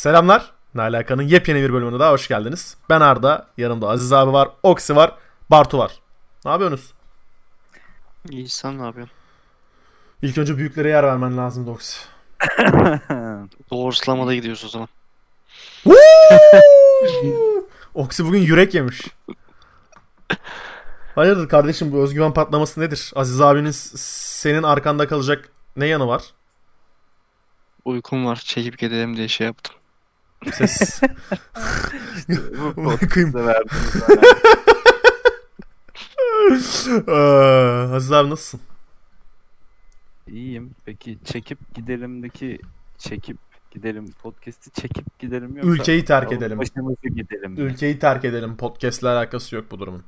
Selamlar. Ne alakanın yepyeni bir bölümüne daha hoş geldiniz. Ben Arda, yanımda Aziz abi var, Oksi var, Bartu var. Ne yapıyorsunuz? İyi sen ne yapıyorsun? İlk önce büyüklere yer vermen lazım Oksi. Doğruslamada gidiyoruz o zaman. Oksi bugün yürek yemiş. Hayırdır kardeşim bu özgüven patlaması nedir? Aziz abinin senin arkanda kalacak ne yanı var? Uykum var. Çekip gidelim diye şey yaptım. Ses. Bu Bakayım. Aziz abi nasılsın? İyiyim. Peki çekip gidelimdeki çekip gidelim podcast'i çekip gidelim yoksa Ülkeyi terk edelim. Başımızı gidelim. Ülkeyi terk edelim. Podcast'le alakası yok bu durumun.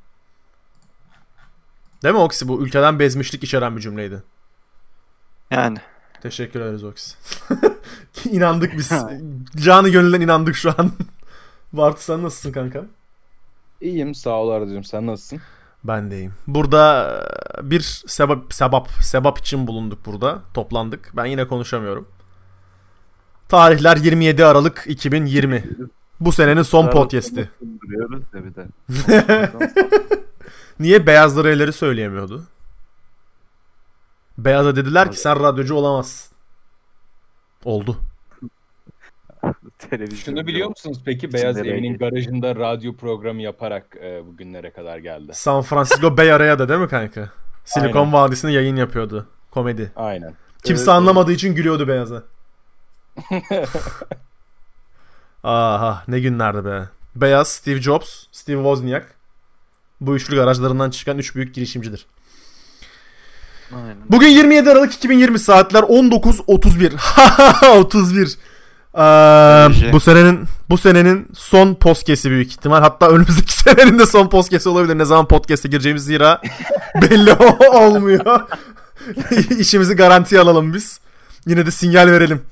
Değil mi Oksi? Bu ülkeden bezmişlik içeren bir cümleydi. Yani. Teşekkür ederiz Oksi. inandık biz. Canı gönülden inandık şu an. Bartu sen nasılsın kanka? İyiyim sağ ol Arda'cığım sen nasılsın? Ben deyim. Burada e, bir sebep sebap sebap için bulunduk burada. Toplandık. Ben yine konuşamıyorum. Tarihler 27 Aralık 2020. Bu senenin son podcast'i. De. Niye beyazları elleri söyleyemiyordu? Beyaza dediler ki sen radyocu olamazsın. Oldu. Televizyon Şunu biliyor musunuz peki Beyaz Evi'nin garajında radyo programı yaparak e, bugünlere kadar geldi. San Francisco Bay Area'ya da değil mi kanka? Silikon Aynen. Vadisi'nde yayın yapıyordu. Komedi. Aynen. Kimse Evet, anlamadığı için gülüyordu beyaza. Aha ne günlerdi be. Beyaz, Steve Jobs, Steve Wozniak. Bu üçlü garajlarından çıkan üç büyük girişimcidir. Aynen. Bugün 27 Aralık 2020 saatler 19.31. 31. Ee, bu senenin bu senenin son podcast'i büyük ihtimal. Hatta önümüzdeki senenin de son podcast'i olabilir. Ne zaman podcast'e gireceğimiz zira belli olmuyor. İşimizi garantiye alalım biz. Yine de sinyal verelim.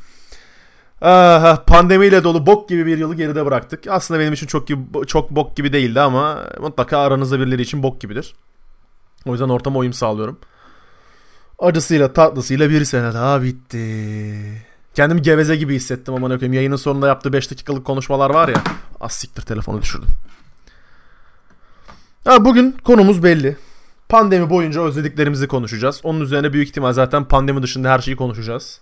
Aha, pandemiyle dolu bok gibi bir yılı geride bıraktık. Aslında benim için çok gibi, çok bok gibi değildi ama mutlaka aranızda birileri için bok gibidir. O yüzden ortama uyum sağlıyorum. Acısıyla tatlısıyla bir sene daha bitti. Kendimi geveze gibi hissettim ama koyayım. Yayının sonunda yaptığı 5 dakikalık konuşmalar var ya. Az siktir telefonu düşürdüm. Ha, bugün konumuz belli. Pandemi boyunca özlediklerimizi konuşacağız. Onun üzerine büyük ihtimal zaten pandemi dışında her şeyi konuşacağız.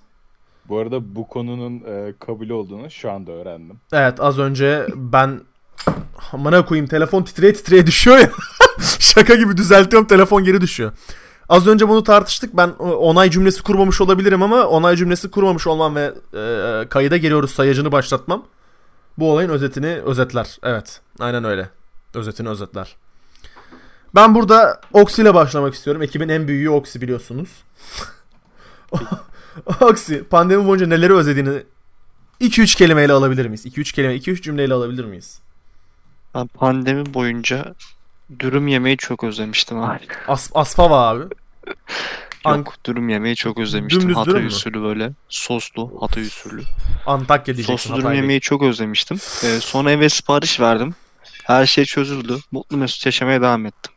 Bu arada bu konunun e, kabul olduğunu şu anda öğrendim. Evet az önce ben amına koyayım telefon titreye titreye düşüyor ya. Şaka gibi düzeltiyorum telefon geri düşüyor. Az önce bunu tartıştık. Ben onay cümlesi kurmamış olabilirim ama onay cümlesi kurmamış olmam ve e, kayıda geliyoruz sayacını başlatmam. Bu olayın özetini özetler. Evet. Aynen öyle. Özetini özetler. Ben burada Oksi ile başlamak istiyorum. Ekibin en büyüğü Oksi biliyorsunuz. Oksi pandemi boyunca neleri özlediğini 2-3 kelimeyle alabilir miyiz? 2-3 kelime, 2-3 cümleyle alabilir miyiz? Ben pandemi boyunca dürüm yemeyi çok özlemiştim abi. As Aspava abi. Yok dürüm yemeyi çok özlemiştim. Dümdüz Hatay dürüm mü? usulü böyle. Soslu Hatay usulü. Antakya diyeceksin. Soslu dürüm Hatay değil. yemeyi çok özlemiştim. Ee, sonra eve sipariş verdim. Her şey çözüldü. Mutlu mesut yaşamaya devam ettim.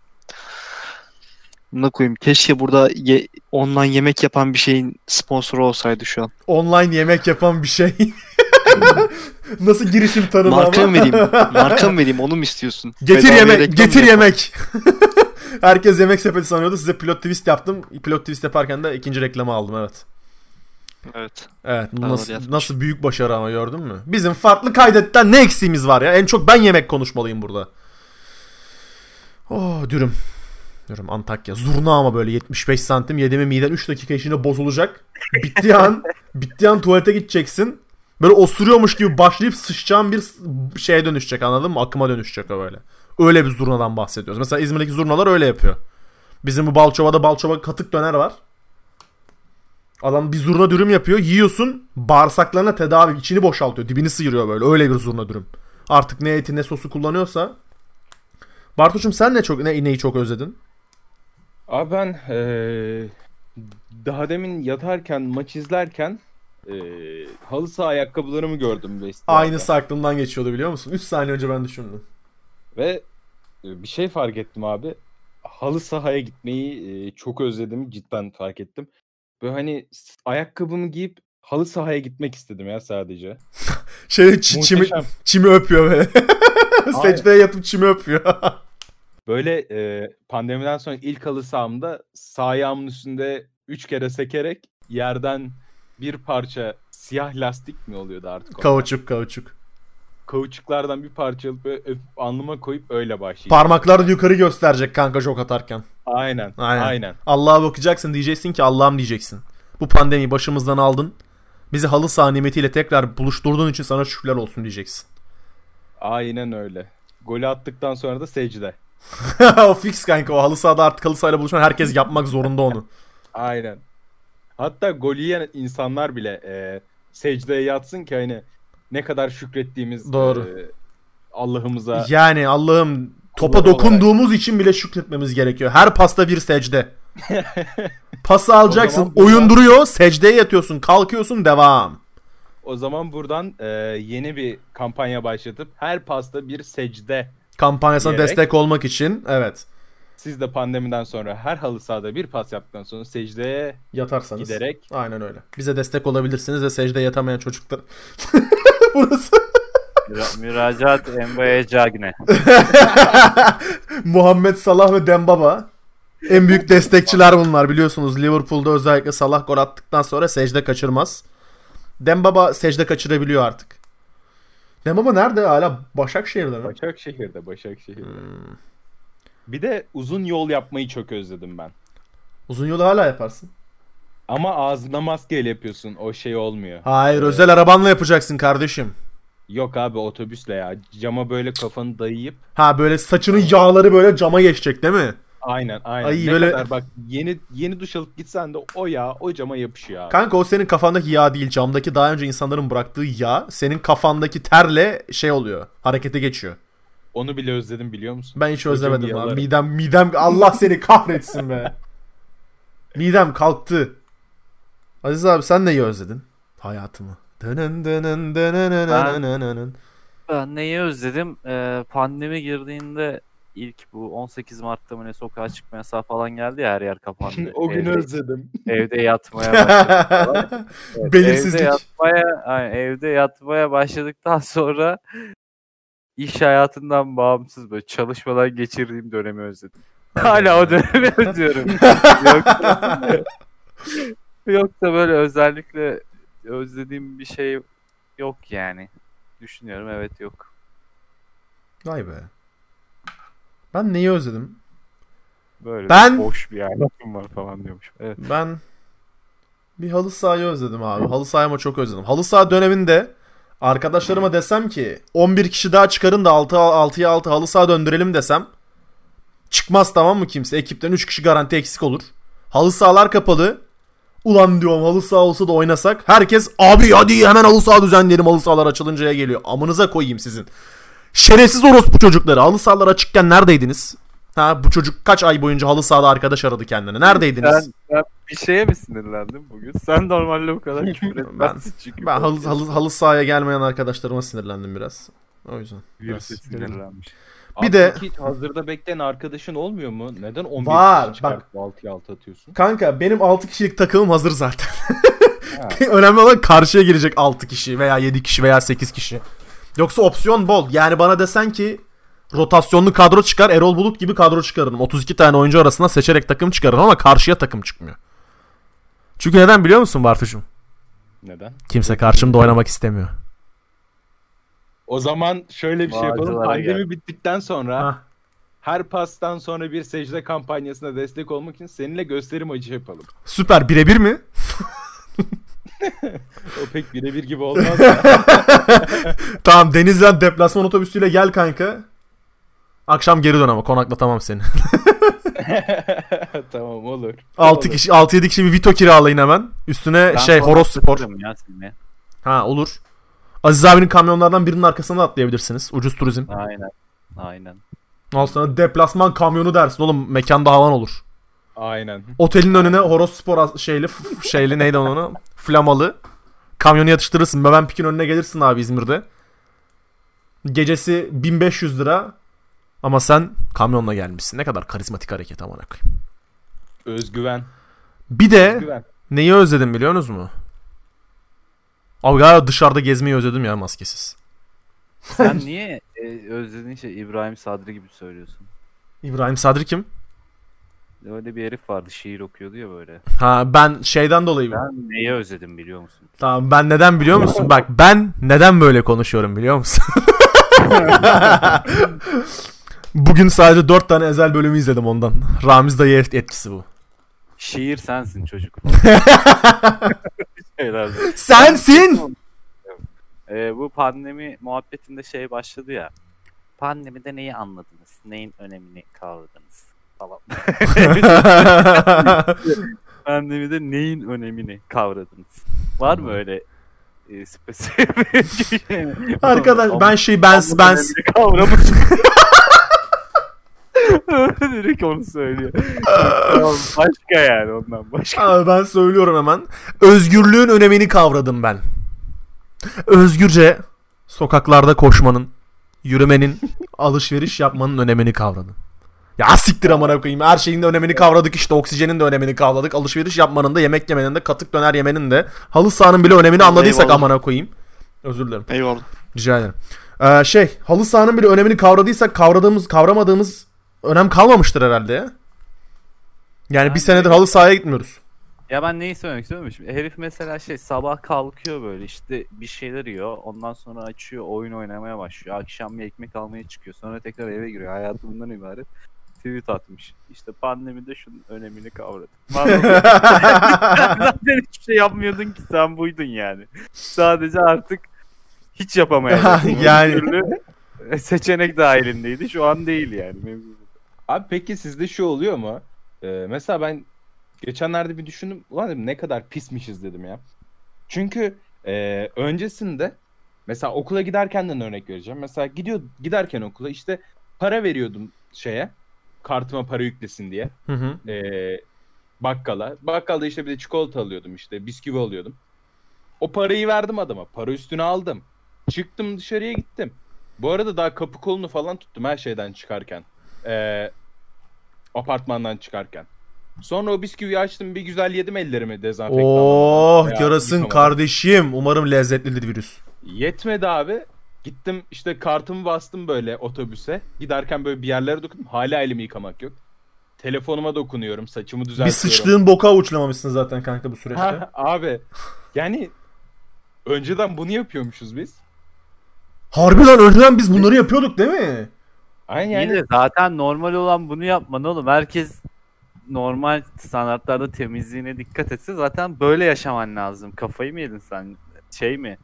Buna koyayım. Keşke burada ye- online yemek yapan bir şeyin sponsoru olsaydı şu an. Online yemek yapan bir şey. Nasıl girişim tanımı Marka ama? mı vereyim? Marka mı vereyim? Onu mu istiyorsun? Getir Bedavaya yemek, getir yemek. Herkes yemek sepeti sanıyordu. Size pilot twist yaptım. Pilot twist yaparken de ikinci reklamı aldım evet. Evet. Evet nasıl, nasıl büyük başarı ama gördün mü? Bizim farklı kaydetten ne eksiğimiz var ya? En çok ben yemek konuşmalıyım burada. Oh dürüm. Dürüm Antakya. Zurna ama böyle 75 santim yediğimi miden 3 dakika içinde bozulacak. Bittiği an, bittiği an tuvalete gideceksin. Böyle osuruyormuş gibi başlayıp sıçacağın bir şeye dönüşecek anladın mı? Akıma dönüşecek o böyle. Öyle bir zurnadan bahsediyoruz. Mesela İzmir'deki zurnalar öyle yapıyor. Bizim bu Balçova'da Balçova katık döner var. Adam bir zurna dürüm yapıyor. Yiyorsun bağırsaklarına tedavi. içini boşaltıyor. Dibini sıyırıyor böyle. Öyle bir zurna dürüm. Artık ne eti ne sosu kullanıyorsa. Bartuş'um sen ne çok ne, neyi çok özledin? Abi ben e, daha demin yatarken maç izlerken e, halı saha ayakkabılarımı gördüm vestiyerde. Aynısı aklımdan geçiyordu biliyor musun? 3 saniye önce ben düşündüm. Ve e, bir şey fark ettim abi. Halı sahaya gitmeyi e, çok özledim. Cidden fark ettim. Böyle hani ayakkabımı giyip halı sahaya gitmek istedim ya sadece. Şey çi- çimi, çimi öpüyor böyle. Secdeye yatıp çimi öpüyor. Böyle e, pandemiden sonra ilk halı sahamda sağ ayağımın üstünde 3 kere sekerek yerden bir parça siyah lastik mi oluyordu artık? onlar? kauçuk kauçuk. Kauçuklardan bir parça alıp öpüp alnıma koyup öyle başlayacağım. Parmaklar yukarı gösterecek kanka jok atarken. Aynen. Aynen. Aynen. Allah'a bakacaksın diyeceksin ki Allah'ım diyeceksin. Bu pandemiyi başımızdan aldın. Bizi halı saha nimetiyle tekrar buluşturduğun için sana şükürler olsun diyeceksin. Aynen öyle. Golü attıktan sonra da secde. o fix kanka o halı sahada artık halı sahayla buluşan herkes yapmak zorunda onu. Aynen. Hatta gol yiyen insanlar bile e, secdeye yatsın ki hani ne kadar şükrettiğimiz Doğru. e, Allah'ımıza. Yani Allah'ım topa Kulları dokunduğumuz için bile şükretmemiz gerekiyor. Her pasta bir secde. Pası alacaksın. zaman buradan- Oyun duruyor. Secdeye yatıyorsun. Kalkıyorsun. Devam. O zaman buradan e, yeni bir kampanya başlatıp her pasta bir secde. Kampanyasına Diyerek. destek olmak için. Evet. Siz de pandemiden sonra her halı sahada bir pas yaptıktan sonra secdeye Yatarsanız. giderek Aynen öyle. Bize destek olabilirsiniz ve secdeye yatamayan çocuklar. Burası. Müra- müracaat Emre'ye Cagne. Muhammed Salah ve Dembaba. En büyük destekçiler bunlar biliyorsunuz. Liverpool'da özellikle Salah gol attıktan sonra secde kaçırmaz. Dembaba secde kaçırabiliyor artık. Dembaba nerede? Hala Başakşehir'de mi? Başakşehir'de Başakşehir'de. Hmm. Bir de uzun yol yapmayı çok özledim ben. Uzun yolu hala yaparsın. Ama ağzına maskeyle yapıyorsun. O şey olmuyor. Hayır özel arabanla yapacaksın kardeşim. Yok abi otobüsle ya. Cama böyle kafanı dayayıp Ha böyle saçının yağları böyle cama geçecek değil mi? aynen aynen. Ay, ne böyle- kadar bak yeni yeni duş alıp gitsen de o yağ o cama yapışıyor abi. Kanka o senin kafandaki yağ değil. Camdaki daha önce insanların bıraktığı yağ senin kafandaki terle şey oluyor. Harekete geçiyor. Onu bile özledim biliyor musun? Ben hiç özlemedim yalarım. Midem midem Allah seni kahretsin be. Midem kalktı. Aziz abi sen neyi özledin? Hayatımı. Dının dının dının Ben- dının. Ben neyi özledim? Ee, pandemi girdiğinde ilk bu 18 Mart'ta mı ne sokağa çıkma yasağı falan geldi ya her yer kapandı. o gün evde, özledim. evde yatmaya başladık. Evet, Belirsizlik. Evde yatmaya, aynen, evde yatmaya başladıktan sonra iş hayatından bağımsız böyle çalışmadan geçirdiğim dönemi özledim. Hala o dönemi özlüyorum. Yoksa, yoksa böyle özellikle özlediğim bir şey yok yani. Düşünüyorum evet yok. Vay be. Ben neyi özledim? Böyle Ben- boş bir hayatım var falan diyormuş. Evet. Ben bir halı sahayı özledim abi. Halı sahayı çok özledim. Halı saha döneminde arkadaşlarıma desem ki 11 kişi daha çıkarın da 6 6'ya 6 halı saha döndürelim desem çıkmaz tamam mı kimse? Ekipten 3 kişi garanti eksik olur. Halı sahalar kapalı. Ulan diyorum halı saha olsa da oynasak. Herkes abi hadi hemen halı saha düzenleyelim halı sahalar açılıncaya geliyor. Amınıza koyayım sizin. Şerefsiz orospu çocukları. Halı sahalar açıkken neredeydiniz? Ha bu çocuk kaç ay boyunca halı sahada arkadaş aradı kendine. Neredeydiniz? Sen, sen bir şeye mi sinirlendin bugün? Sen normalde bu kadar küfür etmezsin çünkü. Ben halı, halı, halı sahaya gelmeyen arkadaşlarıma sinirlendim biraz. O yüzden. Biraz. sinirlenmiş. Bir Abi de- peki hazırda bekleyen arkadaşın olmuyor mu? Neden 11 Var, kişi çıkartıp 6'ya 6 atıyorsun? Kanka benim 6 kişilik takımım hazır zaten. Önemli olan karşıya gelecek 6 kişi veya 7 kişi veya 8 kişi. Yoksa opsiyon bol. Yani bana desen ki rotasyonlu kadro çıkar Erol Bulut gibi kadro çıkarırım. 32 tane oyuncu arasında seçerek takım çıkarırım ama karşıya takım çıkmıyor. Çünkü neden biliyor musun Bartuş'um? Neden? Kimse karşımda oynamak istemiyor. O zaman şöyle bir şey yapalım. Bağcılara Pandemi gel. bittikten sonra Hah. her pastan sonra bir secde kampanyasına destek olmak için seninle gösterim acı yapalım. Süper birebir mi? O pek birebir gibi olmaz. Tamam Denizli'den deplasman otobüsüyle gel kanka. Akşam geri dön ama konaklatamam seni. tamam olur. 6 Olur. kişi 6 7 kişi bir Vito kiralayın hemen. Üstüne Ben şey horoz spor. Ya seni. Ha olur. Aziz abinin kamyonlardan birinin arkasına da atlayabilirsiniz. Ucuz turizm. Aynen. Aynen. Al sana deplasman kamyonu dersin oğlum. Mekanda havan olur. Aynen. Otelin önüne horoz spor şeyli şeyli neydi onu? Flamalı. Kamyonu yatıştırırsın. Beben Pik'in önüne gelirsin abi İzmir'de. Gecesi 1500 lira. Ama sen kamyonla gelmişsin. Ne kadar karizmatik hareket amına koyayım. Özgüven. Bir de Özgüven. neyi özledim biliyor musunuz mu? Abi galiba dışarıda gezmeyi özledim ya maskesiz. Sen niye e, özlediğin şey İbrahim Sadri gibi söylüyorsun? İbrahim Sadri kim? Öyle bir herif vardı şiir okuyordu ya böyle. Ha ben şeyden dolayı. Ben neyi özledim biliyor musun? Tamam ben neden biliyor musun? Bak ben neden böyle konuşuyorum biliyor musun? Bugün sadece 4 tane ezel bölümü izledim ondan. Ramiz dayı et- etkisi bu. Şiir sensin çocuk. Sensin! Ee, bu pandemi muhabbetinde şey başladı ya. Pandemide neyi anladınız? Neyin önemini kavradınız? Falan. Pandemide neyin önemini kavradınız? Var mı öyle e, spesifik şey? Arkadaş ben şey ben ben önemini kavramış. Direkt onu söylüyor. Tamam, başka yani ondan başka. Abi ben söylüyorum hemen. Özgürlüğün önemini kavradım ben. Özgürce sokaklarda koşmanın, yürümenin, alışveriş yapmanın önemini kavradım. Ya siktir amına koyayım. Her şeyin de önemini kavradık işte. Oksijenin de önemini kavradık. Alışveriş yapmanın da, yemek yemenin de, katık döner yemenin de, halı sahanın bile önemini anladıysak Eyvallah. amına koyayım. Özür dilerim. Eyvallah. Rica ederim. Ee, şey, halı sahanın bile önemini kavradıysak kavradığımız, kavramadığımız önem kalmamıştır herhalde ya. Yani bir Yani- senedir halı sahaya gitmiyoruz. Ya ben neyi söylemek istiyorum? Şimdi herif mesela şey sabah kalkıyor böyle işte bir şeyler yiyor. Ondan sonra açıyor oyun oynamaya başlıyor. Akşam bir ekmek almaya çıkıyor. Sonra tekrar eve giriyor. Hayatı bundan ibaret. Tweet atmış. İşte pandemide şunun önemini kavradım. Zaten hiçbir şey yapmıyordun ki sen buydun yani. Sadece artık hiç yapamayacağım. Yani. seçenek dahilindeydi. Şu an değil yani. Mevzu. Abi peki sizde şu oluyor mu? Ee, mesela ben geçenlerde bir düşündüm. Ulan dedim ne kadar pismişiz dedim ya. Çünkü e, öncesinde mesela okula giderkenden örnek vereceğim. Mesela gidiyor giderken okula işte para veriyordum şeye. Kartıma para yüklesin diye. Hı hı. e, bakkala. Bakkalda işte bir de çikolata alıyordum işte bisküvi alıyordum. O parayı verdim adama. Para üstüne aldım. Çıktım dışarıya gittim. Bu arada daha kapı kolunu falan tuttum her şeyden çıkarken. E, apartmandan çıkarken. Sonra o bisküviyi açtım bir güzel yedim ellerimi dezenfektanla. Oh yarasın kardeşim. Umarım lezzetlidir virüs. Yetmedi abi. Gittim işte kartımı bastım böyle otobüse. Giderken böyle bir yerlere dokundum. Hala elimi yıkamak yok. Telefonuma dokunuyorum. Saçımı düzeltiyorum. Bir sıçtığın boka avuçlamamışsın zaten kanka bu süreçte. Ha, abi yani önceden bunu yapıyormuşuz biz. Harbi lan önceden biz bunları yapıyorduk değil mi? İyi yani. de zaten normal olan bunu yapman oğlum. Herkes normal standartlarda temizliğine dikkat etse zaten böyle yaşaman lazım. Kafayı mı yedin sen? Şey mi?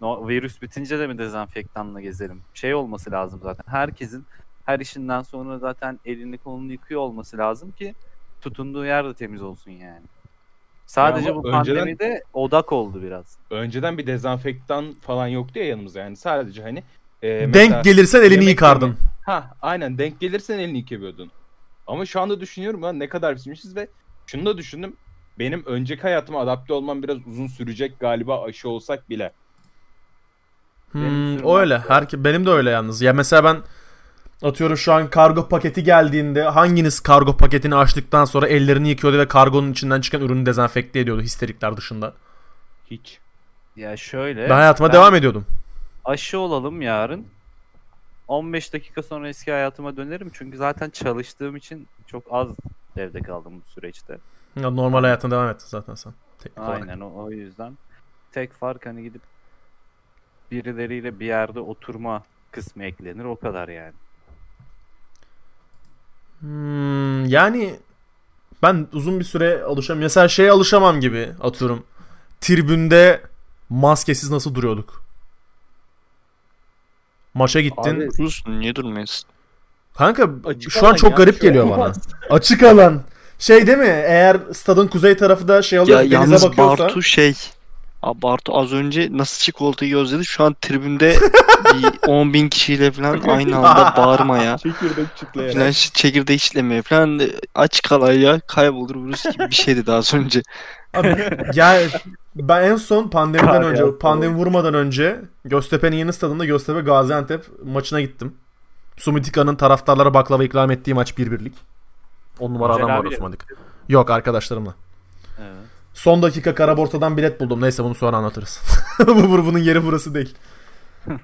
No, virüs bitince de mi dezenfektanla gezelim? Şey olması lazım zaten. Herkesin her işinden sonra zaten elini kolunu yıkıyor olması lazım ki tutunduğu yer de temiz olsun yani. Sadece ama bu önceden- pandemide odak oldu biraz. Önceden bir dezenfektan falan yoktu ya yanımızda yani sadece hani e, Denk gelirsen elini yemek yıkardın. yeme- Ha aynen denk gelirsen elini yıkıyordun. Ama şu anda düşünüyorum lan ne kadar pişmişiz ve şunu da düşündüm. Benim önceki hayatıma adapte olmam biraz uzun sürecek galiba aşı olsak bile. Hmm, o öyle. Herke benim de öyle yalnız. Ya mesela ben atıyorum şu an kargo paketi geldiğinde hanginiz kargo paketini açtıktan sonra ellerini yıkıyordu ve kargonun içinden çıkan ürünü dezenfekte ediyordu histerikler dışında. Hiç. Ya şöyle. Ben hayatıma ben- devam ediyordum. aşı olalım yarın. 15 dakika sonra eski hayatıma dönerim çünkü zaten çalıştığım için çok az evde kaldım bu süreçte. Ya normal hayatına devam ettin zaten sen. Teknik olarak. Aynen o, o yüzden tek fark hani gidip birileriyle bir yerde oturma kısmı eklenir o kadar yani. Hmm, yani ben uzun bir süre alışamam. Mesela şeye alışamam gibi atıyorum. Tribünde maskesiz nasıl duruyorduk? Maça gittin. Abi, Durursun niye durmayasın? Kanka Açık şu an çok ya, garip şu geliyor an bana. Açık alan. Şey değil mi? Eğer stadın kuzey tarafı da şey Ya alıyor denize yalnız bakıyorsa. Bartu şey Abi Bartu az önce nasıl çikolatayı özledi şu an tribünde bir 10 bin kişiyle falan aynı anda bağırma ya. Çekirdek çıtlayarak. Falan şu çekirdeği çitlemeye falan aç kalay ya kaybolur virüs gibi bir şeydi daha az önce. Abi, ya ben en son pandemiden Kar önce, pandemi vurmadan önce Göztepe'nin yeni stadında Göztepe Gaziantep maçına gittim. Sumitika'nın taraftarlara baklava ikram ettiği maç 1-1'lik. 10 numara adam var Osmanlık. Yok arkadaşlarımla. Evet. Son dakika kara borsadan bilet buldum. Neyse bunu sonra anlatırız. Bu bunun yeri burası değil.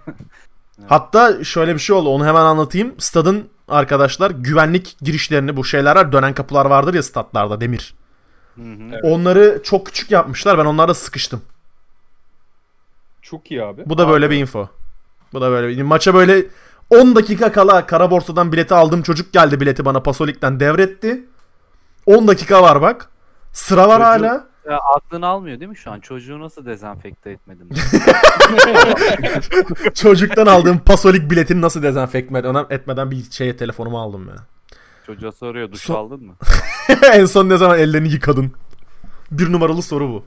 Hatta şöyle bir şey oldu. Onu hemen anlatayım. Stadın arkadaşlar güvenlik girişlerini bu şeyler var. Dönen kapılar vardır ya statlarda demir. Hı hı. Evet. Onları çok küçük yapmışlar. Ben onlarla sıkıştım. Çok iyi abi. Bu da böyle bir info. Bu da böyle bir maça böyle 10 dakika kala kara borsadan bileti aldığım çocuk geldi bileti bana Pasolik'ten devretti. 10 dakika var bak. Sıra var Çocuğu- hala. Ya aklını almıyor değil mi şu an? Çocuğu nasıl dezenfekte etmedim? Çocuktan aldığım Pasolik biletini nasıl dezenfekte etmeden, etmeden bir şeye telefonumu aldım ya. Çocuğa soruyor duş So- aldın mı? en son ne zaman ellerini yıkadın? Bir numaralı soru bu.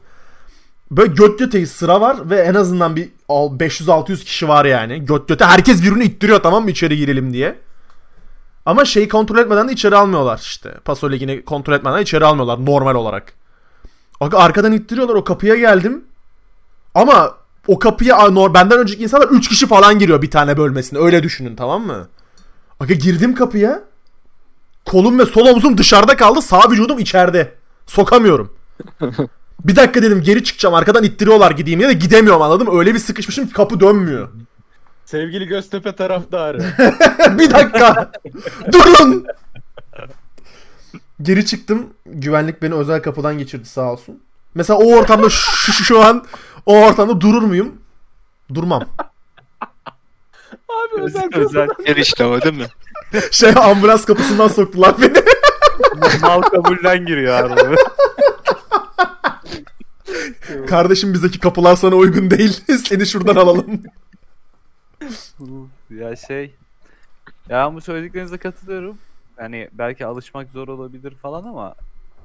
Böyle göt göteyiz sıra var ve en azından bir al- 500-600 kişi var yani. Göt göte herkes birini ittiriyor tamam mı içeri girelim diye. Ama şeyi kontrol etmeden de içeri almıyorlar işte. Paso ligini kontrol etmeden de içeri almıyorlar normal olarak. Aga arkadan ittiriyorlar o kapıya geldim. Ama o kapıya a, nor- benden önceki insanlar 3 kişi falan giriyor bir tane bölmesine. Öyle düşünün tamam mı? Aga girdim kapıya. Kolum ve sol omzum dışarıda kaldı. Sağ vücudum içeride. Sokamıyorum. bir dakika dedim geri çıkacağım. Arkadan ittiriyorlar gideyim diye de gidemiyorum anladım. Öyle bir sıkışmışım ki kapı dönmüyor. Sevgili Göztepe taraftarı. bir dakika. Durun. Geri çıktım. Güvenlik beni özel kapıdan geçirdi sağ olsun. Mesela o ortamda şu, şu, şu an o ortamda durur muyum? Durmam. abi özel Özel Yer işte o değil mi? Şey ambulans kapısından soktular beni. mal kabulden giriyor arada. Kardeşim bizdeki kapılar sana uygun değil. Seni şuradan alalım. ya şey ya bu söylediklerinize katılıyorum. Hani belki alışmak zor olabilir falan ama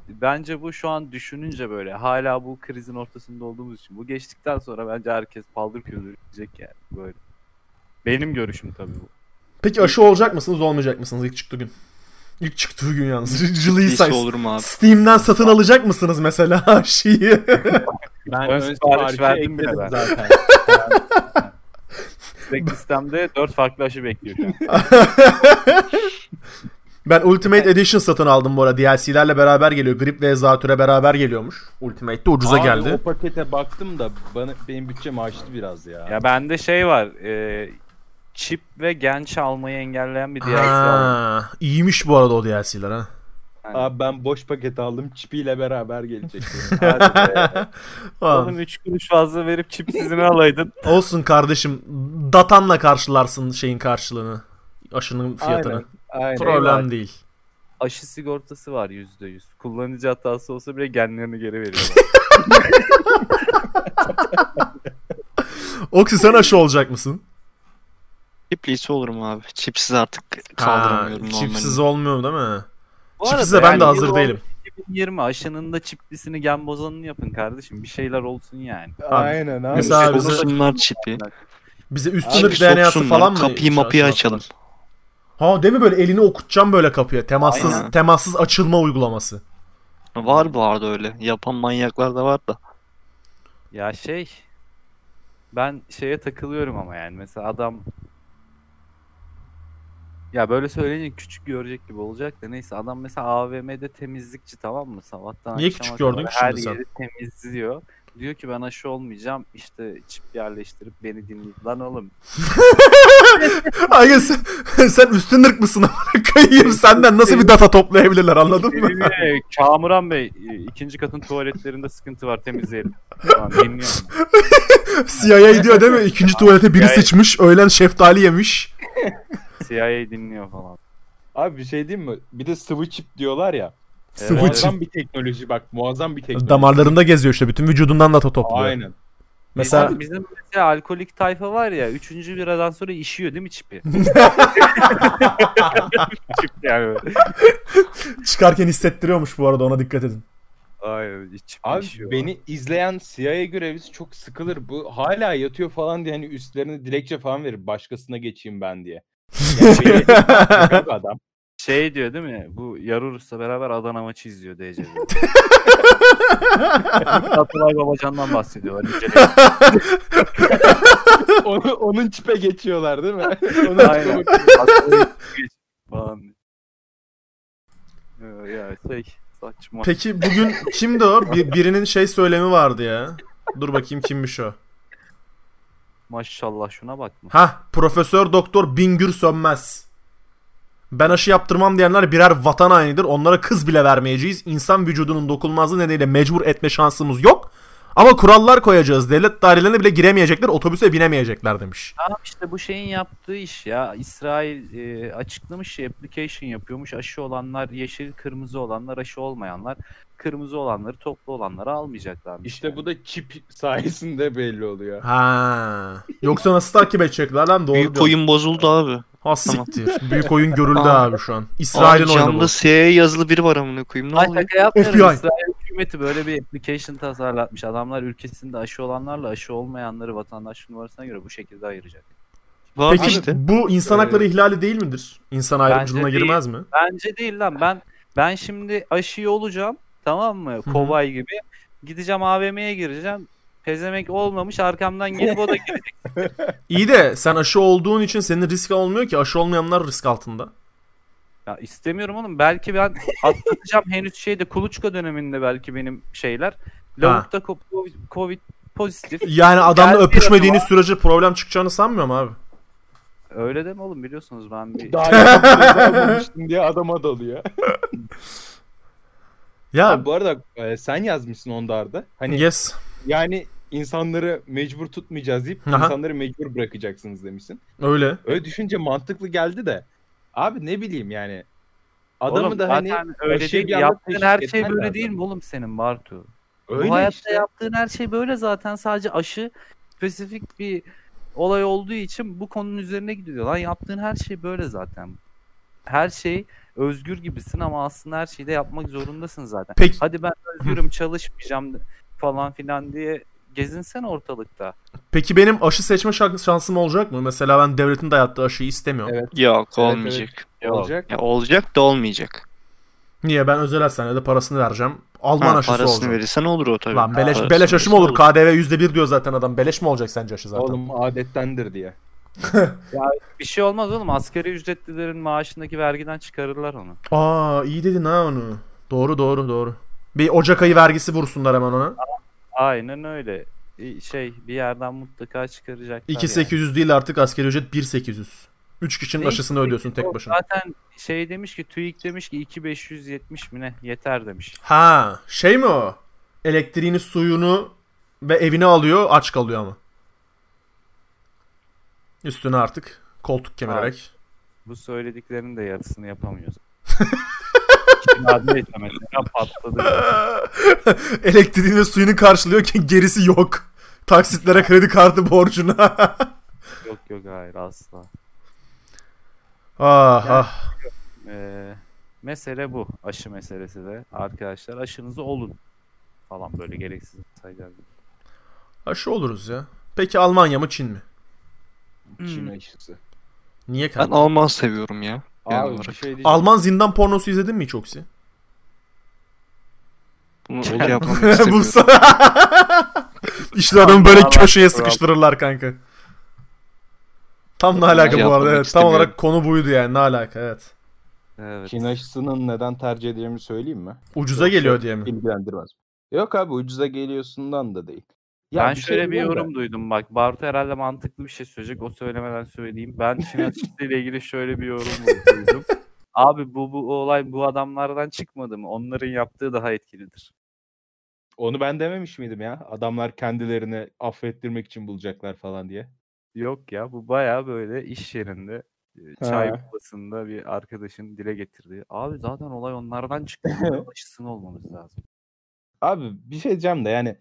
bence bu şu an düşününce böyle hala bu krizin ortasında olduğumuz için bu geçtikten sonra bence herkes paldır küldür yani böyle. Benim görüşüm tabii bu. Peki aşı olacak mısınız olmayacak mısınız ilk çıktığı gün? İlk çıktığı gün yalnız. Jılıyı İyisi say. olur mu abi? Steam'den satın alacak mısınız mesela aşıyı? Ben Ön sipariş verdim bile ben. zaten. Stack sistemde 4 farklı aşı bekliyor şu an. ben Ultimate Edition satın aldım bu arada. DLC'lerle beraber geliyor. Grip ve Zatürre beraber geliyormuş. Ultimate'de ucuza Abi geldi. o pakete baktım da bana benim bütçem aştı biraz ya. Ya bende şey var. E, çip ve genç almayı engelleyen bir DLC aldım. İyiymiş bu arada o DLC'ler ha. Abi ben boş paket aldım. Çipiyle beraber gelecek. Oğlum 3 kuruş fazla verip çip sizin alaydın. Olsun kardeşim. Datanla karşılarsın şeyin karşılığını. Aşının fiyatını. Aynen. Problem Eyvallah. değil. Aşı sigortası var %100. Kullanıcı hatası olsa bile genlerini geri veriyorlar. Oksi sen aşı olacak mısın? Çipliyse olurum abi. Çipsiz artık Ha, kaldıramıyorum çipsiz normalde. olmuyor değil mi? Bu Çipsiz de ben yani de hazır değilim. 2020 aşının da çiplisini gen bozanını yapın kardeşim. Bir şeyler olsun yani. Aynen abi. Mesela bize- Soksunlar çipi. Bize üst Abi sınır DNA'sı falan mı? Kapıyı mapıyı şey açalım. Ha değil mi böyle elini okutacağım böyle kapıya. Temassız Aynen. temassız açılma uygulaması. Var bu arada öyle. Yapan manyaklar da var da. Ya şey ben şeye takılıyorum ama yani mesela adam ya böyle söyleyince küçük görecek gibi olacak da neyse adam mesela AVM'de temizlikçi tamam mı sabahtan Niye küçük gördün ki her şimdi sen? yeri temizliyor. Diyor ki ben aşı olmayacağım işte çip yerleştirip beni dinleyin. Lan oğlum Ay sen, sen üstün ırk mısın amına koyayım senden nasıl bir data toplayabilirler anladın mı? Ee, Kamuran Bey e, ikinci katın tuvaletlerinde sıkıntı var temizleyelim. Tamam, dinliyorum. CIA diyor değil mi? İkinci tuvalete biri CIA sıçmış, öğlen şeftali yemiş. CIA dinliyor falan. Abi bir şey diyeyim mi? Bir de sıvı çip diyorlar ya. Sıvı Evet. çip. Muazzam bir teknoloji bak. Muazzam bir teknoloji. Damarlarında geziyor işte. Bütün vücudundan data topluyor. Aynen. Mesela Bizim, bizim mesela alkolik tayfa var ya üçüncü biradan sonra işiyor değil mi çipi? Çip yani. çıkarken hissettiriyormuş bu arada ona dikkat edin. Aynen çip Abi işiyor. beni izleyen CIA görevlisi çok sıkılır. Bu hala yatıyor falan diye hani üstlerine dilekçe falan verir. Başkasına geçeyim ben diye. Yani beni adam. Şey diyor değil mi? Bu Yarurus'la beraber Adana maçı izliyor DC'de. Atılay Babacan'dan bahsediyor. Onu, onun çipe geçiyorlar değil mi? Onun Aynen. falan. Ee, Ya şey Saçma. Peki bugün kimdi o? Bir, birinin şey söylemi vardı ya. Dur bakayım kimmiş o. Maşallah şuna bakma. Ha, Profesör Doktor Bingür Sönmez. Ben aşı yaptırmam diyenler birer vatan hainidir. Onlara kız bile vermeyeceğiz. İnsan vücudunun dokunulmazlığı nedeniyle mecbur etme şansımız yok. Ama kurallar koyacağız. Devlet dairelerine bile giremeyecekler, otobüse binemeyecekler demiş. Tamam işte bu şeyin yaptığı iş ya. İsrail e, açıklamış ya application yapıyormuş. Aşı olanlar yeşil, kırmızı olanlar, aşı olmayanlar. Kırmızı olanları, toplu olanları almayacaklarmış. İşte yani. bu da çip sayesinde belli oluyor. Ha. Yoksa nasıl takip edecekler lan? Doğru Büyük oyun bozuldu abi. Ha siktir. Büyük oyun görüldü abi şu an. İsrail'in oyunu bu. camda CIA yazılı biri var amına koyayım. Ne Ay oluyor? FBI. İsrail hükümeti böyle bir application tasarlatmış. Adamlar ülkesinde aşı olanlarla aşı olmayanları vatandaş numarasına göre bu şekilde ayıracak. Var Peki işte. bu insan hakları ihlali değil midir? İnsan ayrımcılığına girmez mi? Bence değil lan. Ben ben şimdi aşıyı olacağım. Tamam mı? hı. Kobay gibi. Gideceğim AVM'ye gireceğim. Pezemek olmamış arkamdan gelip o da girecek. İyi de sen aşı olduğun için senin risk olmuyor ki. Aşı olmayanlar risk altında. Ya istemiyorum oğlum. Belki ben atlatacağım henüz şeyde kuluçka döneminde belki benim şeyler. Lavukta Covid, Covid pozitif. Yani adamla Geldi öpüşmediğiniz sürece problem çıkacağını sanmıyorum abi. Öyle deme oğlum biliyorsunuz ben bir Daha almamıştım diye adama dalıyor. Ya Abi bu arada e, sen yazmışsın onlarda. Hani yes. yani insanları mecbur tutmayacağız deyip Aha. insanları mecbur bırakacaksınız demişsin. Öyle. Öyle düşünce mantıklı geldi de. Abi ne bileyim yani. Adamı Oğlum da hani öyle aşıyı değil. Yaptığın her şey böyle lazım. değil mi oğlum senin Bartu? öyle Bu hayatta işte. yaptığın her şey böyle zaten sadece aşı spesifik bir olay olduğu için bu konunun üzerine gidiyor. Lan yaptığın her şey böyle zaten. Her şey özgür gibisin ama aslında her şeyi de yapmak zorundasın zaten. Peki Hadi ben özgürüm çalışmayacağım falan filan diye gezinsen ortalıkta. peki benim aşı seçme şans- şansım olacak mı? Mesela ben devletin dayattığı aşıyı istemiyorum. Evet. Yok Evet, olmayacak. Olacak. Ya olacak da olmayacak. Niye ben özel hastanede parasını vereceğim. Alman Ha, aşısı parasını olacak. verirsen olur o tabii. Lan beleş, Parasını beleş aşı mı olur? KDV %1 diyor zaten adam. Beleş mi olacak sence aşı zaten? Oğlum adettendir diye. Bir şey olmaz oğlum. Asgari ücretlilerin maaşındaki vergiden çıkarırlar onu. Aa iyi dedin ha onu. Doğru doğru doğru. Bir Ocak ayı vergisi vursunlar hemen ona. Aynen öyle. Bir Şey bir yerden mutlaka çıkaracaklar. yani. 2800 değil artık asgari ücret 1800. 3 kişinin Ne aşısını ödüyorsun tek başına. Zaten şey demiş ki TÜİK demiş ki 2570 mi ne yeter demiş. Ha şey mi o? Elektriğini suyunu ve evini alıyor aç kalıyor ama. Üstüne artık koltuk kemirerek. Bu söylediklerinin de yarısını yapamıyoruz. Kirada mesela patladı. Elektriğini ve suyunu karşılıyor ki gerisi yok. Taksitlere kredi kartı borcuna. yok yok hayır asla. ah ah. Ee, mesele bu. Aşı meselesi de. Arkadaşlar aşınızı olun. Falan böyle gereksiz sayılar. Aşı oluruz ya. Peki Almanya mı Çin mi? Çin Hmm. aşısı. Niye Ben kanka? Alman seviyorum ya. Abi bir şey diyeceğim. Alman zindan pornosu izledin mi hiç Oksi? Bunu istemiyorum. işte adamı böyle köşeye sıkıştırırlar kanka. Tam ne alaka bu arada evet. Tam istemiyorum. olarak konu buydu yani ne alaka evet. Evet. Çin aşısının neden tercih edildiğimi söyleyeyim mi? Ucuza Yoksa geliyor diye mi? İlgilendirmez. Yok abi ucuza geliyorsundan da değil. Ya ben bir şöyle şey bir yorum duydum bak. Bartu herhalde mantıklı bir şey söyleyecek. O söylemeden söyleyeyim. Ben Çin aşısıyla ilgili şöyle bir yorum duydum. Abi bu, bu olay bu adamlardan çıkmadı mı? Onların yaptığı daha etkilidir. Onu ben dememiş miydim ya? Adamlar kendilerini affettirmek için bulacaklar falan diye. Yok ya bu baya böyle iş yerinde e, çay Ha. molasında bir arkadaşın dile getirdiği. Abi zaten olay onlardan çıktı. Aşısını olmamız lazım. Abi bir şey diyeceğim de yani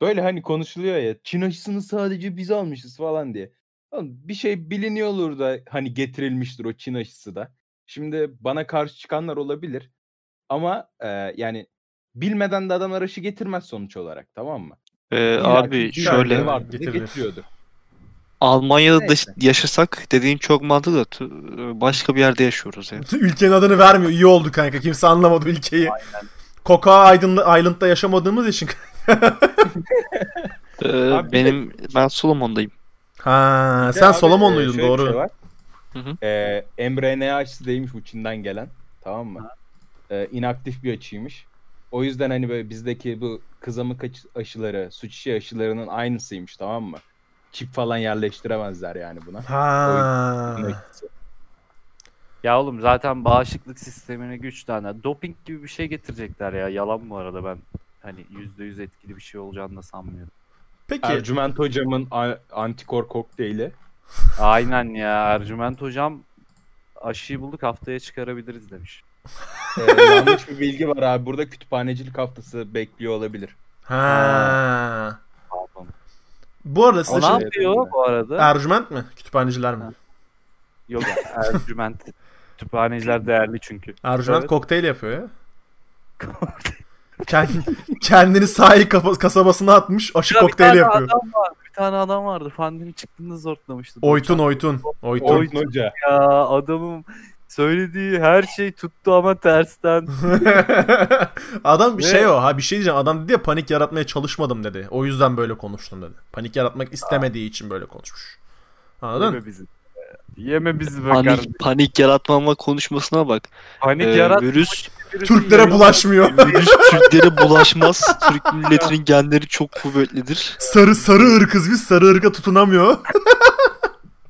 böyle hani konuşuluyor ya Çin aşısını sadece biz almışız falan diye. Oğlum bir şey biliniyor olur da hani getirilmiştir o Çin aşısı da. Şimdi bana karşı çıkanlar olabilir. Ama e, yani bilmeden de adamlar aşı getirmez sonuç olarak tamam mı? Ee, abi şöyle vardır getiriyordur. Almanya'da da yaşasak dediğin çok mantıklı başka bir yerde yaşıyoruz yani. Ülkenin adını vermiyor. İyi oldu kanka. Kimse anlamadı ülkeyi. Koka Aydın'da, Island'da yaşamadığımız için. Ee, Abi benim ben Solomon'dayım. Ha, Bir de sen abi, Solomonluydun şöyle bir doğru. şey var. Hı hı. E, mRNA aşısı değilmiş bu Çin'den gelen. Tamam mı? e, inaktif bir açıymış. O yüzden hani böyle bizdeki bu kızamık aşı- aşıları, su çiçeği aşılarının aynısıymış tamam mı? Çip falan yerleştiremezler yani buna. Ha. Bunun. Ya oğlum zaten bağışıklık sistemine güç tane. Doping gibi bir şey getirecekler ya. Yalan bu arada ben hani %100 etkili bir şey olacağını da sanmıyorum. Peki. Ercüment hocamın antikor kokteyli. Aynen ya Ercüment hocam aşıyı bulduk haftaya çıkarabiliriz demiş. Ee, yanlış bir bilgi var abi. Burada kütüphanecilik haftası bekliyor olabilir. Ha. Pardon. Bu arada size O ne şey... yapıyor bu arada? Ercüment mi? Kütüphaneciler mi? Ha. Yok ya Ercüment. Kütüphaneciler değerli çünkü. Ercüment Evet. kokteyl yapıyor ya. Kend- kendini sahil kasabasına atmış aşı Ya bir kokteyli tane yapıyor. Adam var, bir tane adam vardı. Pandemi çıktığında zorlamıştı. Oytun oytun. Oytun. Oytun Hoca. Ya adamın söylediği her şey tuttu ama tersten. adam bir şey o. Ha bir şey diyeceğim. Adam dedi ya panik yaratmaya çalışmadım dedi. O yüzden böyle konuştum dedi. Panik yaratmak istemediği için böyle konuşmuş. Anladın? Yeme bizi. Yeme bizi be Panik, kardeşim. panik yaratmama konuşmasına bak. Panik Ee, yarat. virüs Türklere bulaşmıyor. virüs Türklere bulaşmaz. Türk milletinin genleri çok kuvvetlidir. sarı sarı ırkız biz sarı ırka tutunamıyor.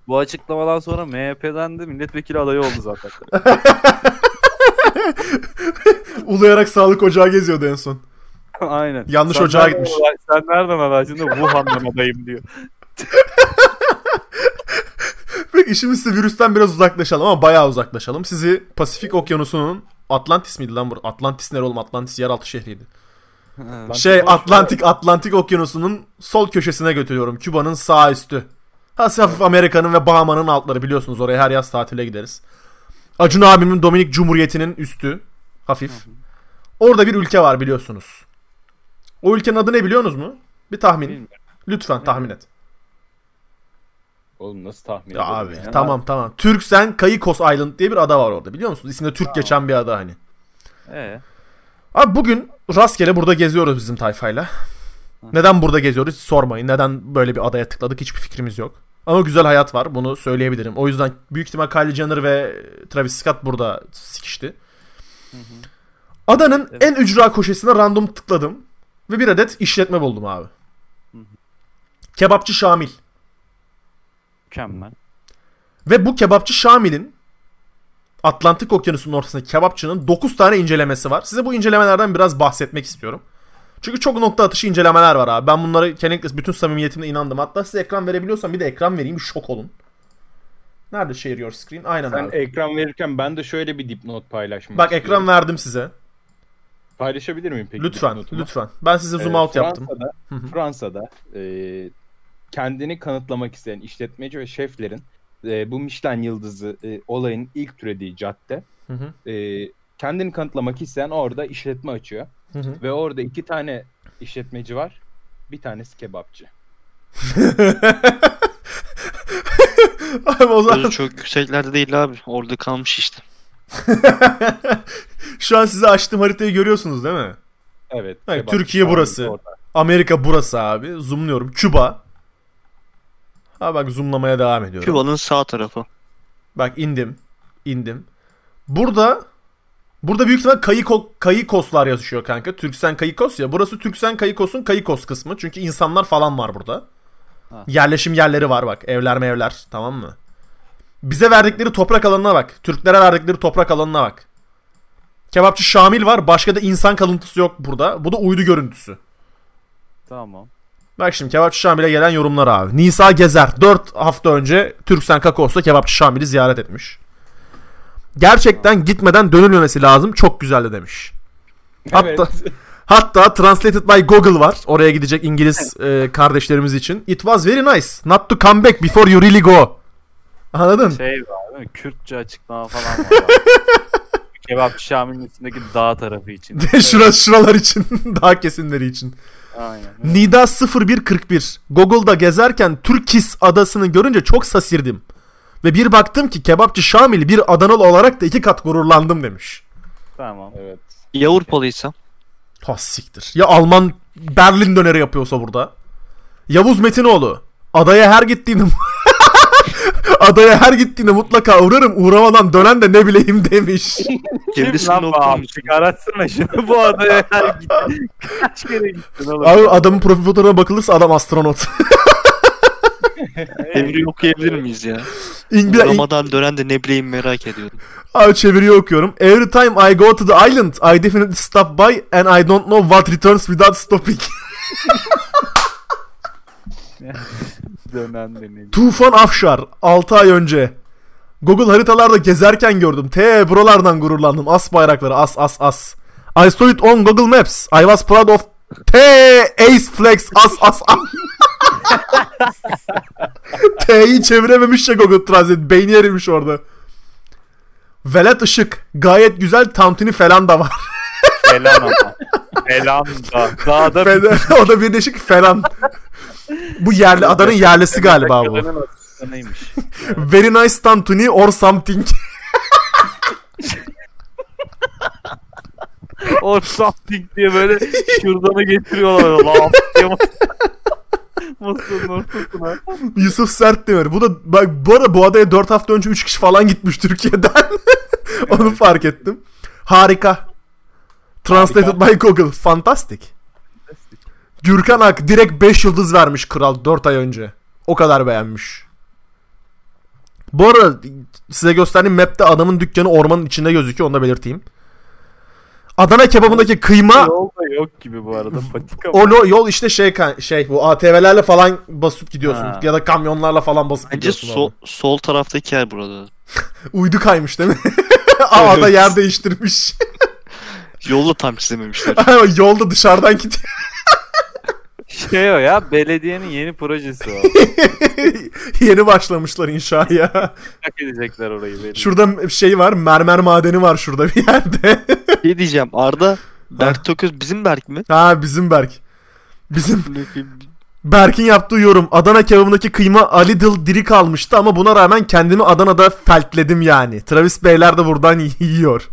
Bu açıklamadan sonra MHP'den de milletvekili adayı oldu zaten. Uluyarak sağlık ocağı geziyordu en son. Aynen. Yanlış Sen ocağa nereden gitmiş. aday- Sen nereden adaysın da Wuhan'dan adayım diyor. Şimdi size virüsten biraz uzaklaşalım ama bayağı uzaklaşalım. Sizi Pasifik Okyanusu'nun Atlantis miydi lan bu? Atlantis nere oğlum? Atlantis yeraltı şehriydi. Şey Atlantik Atlantik Okyanusu'nun sol köşesine götürüyorum. Küba'nın sağ üstü. Hafif hafif Amerika'nın ve Bahama'nın altları biliyorsunuz oraya her yaz tatile gideriz. Acun abimin Dominik Cumhuriyeti'nin üstü. Hafif. Orada bir ülke var biliyorsunuz. O ülkenin adı ne biliyorsunuz mu? Bir tahmin. Lütfen tahmin et. Oğlum nasıl tahmin Ya abi ya? tamam tamam. Türksen Kayikos Island diye bir ada var orada biliyor musunuz? İsminde Türk geçen bir ada hani. Ee, Abi bugün rastgele burada geziyoruz bizim tayfayla. Neden burada geziyoruz sormayın. Neden böyle bir adaya tıkladık hiçbir fikrimiz yok. Ama güzel hayat var bunu söyleyebilirim. O yüzden büyük ihtimal Kylie Jenner ve Travis Scott burada sikişti. Adanın Evet. en ücra köşesine random tıkladım. Ve bir adet işletme buldum abi. Kebapçı Şamil. Mükemmel. Ve bu kebapçı Şamil'in Atlantik Okyanusu'nun ortasındaki kebapçının 9 tane incelemesi var. Size bu incelemelerden biraz bahsetmek istiyorum. Çünkü çok nokta atışı incelemeler var abi. Ben bunları kesinlikle bütün samimiyetimle inandım. Hatta size ekran verebiliyorsam bir de ekran vereyim bir şok olun. Nerede share your screen? Aynen Sen abi. ekran verirken ben de şöyle bir dipnot paylaşmak Bak istiyorum. ekran verdim size. Paylaşabilir miyim peki? Lütfen, lütfen. Ben size zoom Ee, out yaptım. Fransa'da, hı. Fransa'da e, kendini kanıtlamak isteyen işletmeci ve şeflerin e, bu Michelin yıldızı e, olayın ilk türediği cadde Hı hı, e, kendini kanıtlamak isteyen orada işletme açıyor. hı hı. Ve orada iki tane işletmeci var. Bir tanesi kebapçı. Abi o zaman Gözü çok yükseklerde değil abi. Orada kalmış işte. şu an size açtığım haritayı görüyorsunuz değil mi? Evet. Hayır, kebapçı Türkiye burası. orada. Amerika burası abi. Zoomluyorum. Küba. Ha bak zoomlamaya devam ediyorum. Küba'nın sağ tarafı. Bak indim. indim. Burada burada büyük ihtimal Kayiko, Kayikoslar yazışıyor kanka. Türksen Kayikos ya. Burası Türksen Kayikos'un Kayikos kısmı. Çünkü insanlar falan var burada. Ha. Yerleşim yerleri var bak. Evler mevler. Tamam mı? Bize verdikleri toprak alanına bak. Türklere verdikleri toprak alanına bak. Kebapçı Şamil var. Başka da insan kalıntısı yok burada. Bu da uydu görüntüsü. Tamam. Bak şimdi Kebapçı Şamil'e gelen yorumlar abi. Nisa Gezer 4 hafta önce Türksen Kakos'ta Kebapçı Şamil'i ziyaret etmiş. Gerçekten gitmeden dönülmemesi lazım. Çok güzeldi demiş. Hatta Evet. hatta translated by Google var. Oraya gidecek İngiliz e, kardeşlerimiz için. It was very nice not to come back before you really go. Anladın? Şey var değil mi? Kürtçe açıklama falan var. abi. Kebap Şamil'in üstündeki dağ tarafı için. Şura, şuralar için. daha kesinleri için. Aynen. Nida 0141. Google'da gezerken Türkis adasını görünce çok sasirdim. Ve bir baktım ki kebapçı Şamil bir Adanalı olarak da iki kat gururlandım demiş. Tamam. evet. Ya Avrupalıysa? Ha siktir. Ya Alman Berlin döneri yapıyorsa burada. Yavuz Metinoğlu. Adaya her gittiğimde adaya her gittiğinde mutlaka uğrarım. Uğramadan dönen de ne bileyim demiş. Kim lan bu olduğunu amcık aratsana şunu bu adaya her gittin. Kaç kere gittin oğlum? Abi adamın profil fotoğrafına bakılırsa adam astronot. Evri okuyabilir miyiz ya? İngiliz, Uğramadan dönen de ne bileyim merak ediyorum. Abi çeviriyi okuyorum. Every time I go to the island, I definitely stop by and I don't know what returns without stopping. Ne Tufan Afşar 6 ay önce. Google haritalarda gezerken gördüm. T buralardan gururlandım. As bayrakları as as as. I saw it on Google Maps. I was proud of T Ace Flex as as as. T'yi çevirememiş ya Google Translate. Beyni erimiş orada. Velet Işık. Gayet güzel tantuni falan da var. Falan ama. Falan da. Dağda Fe- o da birleşik falan. Bu yerli adanın yerlisi galiba bu. Asistanıymış. Very nice tantuni or something. Or something diye böyle şuradanı getiriyorlar. Laf diye mas- masanın ortasına. Yusuf Sert Demir. Bu da bak bu arada bu adaya 4 hafta önce 3 kişi falan gitmiş Türkiye'den. Onu fark ettim. Harika. Translated by Google. Fantastic. Gürkan Ak direkt 5 yıldız vermiş kral 4 ay önce. O kadar beğenmiş. Bu arada size gösterdiğim map'te adamın dükkanı ormanın içinde gözüküyor onu da belirteyim. Adana kebabındaki kıyma Yol da yok gibi bu arada. Patika o lo- yol işte şey kan- şey bu ATV'lerle falan basıp gidiyorsun Ha. ya da kamyonlarla falan basıp Bence gidiyorsun. sol, orada. sol taraftaki yer burada. Uydu kaymış değil mi? Aa Evet. da yer değiştirmiş. Yolu tam çizememişler. Yolda dışarıdan gidiyor. Şey o ya belediyenin yeni projesi o. Yeni başlamışlar inşaya. Hak edecekler orayı. belli. Şurada şey var mermer madeni var şurada bir yerde. şey diyeceğim Arda Berk Toköz bizim Berk mi? ha bizim Berk. Bizim Berk'in yaptığı yorum. Adana kebabındaki kıyma a little diri kalmıştı ama buna rağmen kendimi Adana'da feltledim yani. Travis Beyler de buradan yiyor.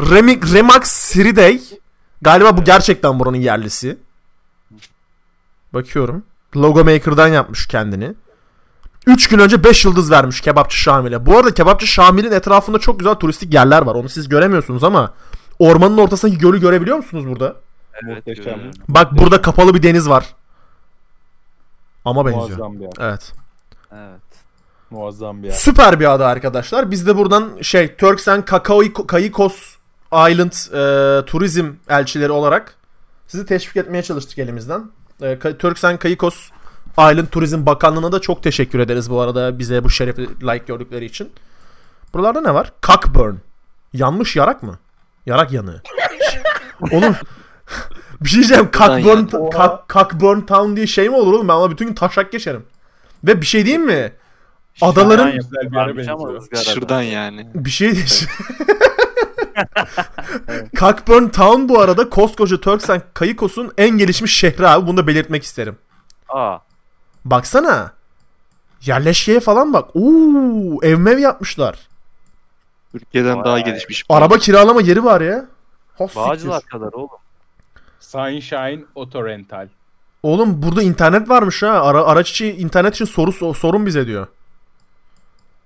Remix, Remax Siriday. Galiba bu gerçekten buranın yerlisi. Bakıyorum. Logo Maker'dan yapmış kendini. 3 gün önce 5 yıldız vermiş Kebapçı Şamil'e. Bu arada Kebapçı Şamil'in etrafında çok güzel turistik yerler var. Onu siz göremiyorsunuz ama ormanın ortasındaki gölü görebiliyor musunuz burada? Evet, Muhteşem. Bak burada kapalı bir deniz var. Ama benziyor. Muazzam bir yer. Evet. Evet. Muazzam bir yer. Süper bir ada arkadaşlar. Biz de buradan şey Turks and Kakao- Caicos Island e, turizm elçileri olarak sizi teşvik etmeye çalıştık elimizden. E, Ka- Turks and Caicos Island Turizm Bakanlığı'na da çok teşekkür ederiz bu arada bize bu şerefi layık gördükleri için. Buralarda ne var? Cockburn. Yanmış yarak mı? Yarak yanığı. Oğlum bir şey diyeceğim. Cockburn, Cockburn Town diye şey mi olur oğlum? Ben ona bütün gün taşak geçerim. Ve bir şey diyeyim mi? Adaların. Şuradan yani. Bir şey Cockburn Town bu arada koskoca Turks and Caicos'un en gelişmiş şehri abi. Bunu da belirtmek isterim. Aa. Baksana. Yerleşkeye falan bak. Oo, ev mev yapmışlar. Türkiye'den daha Vay. gelişmiş. Araba kiralama yeri var ya. Ha, siktir. Bağcılar kadar oğlum. Sunshine Auto Rental. Oğlum burada internet varmış ha. Ara, araç içi internet için soru so- sorun bize diyor.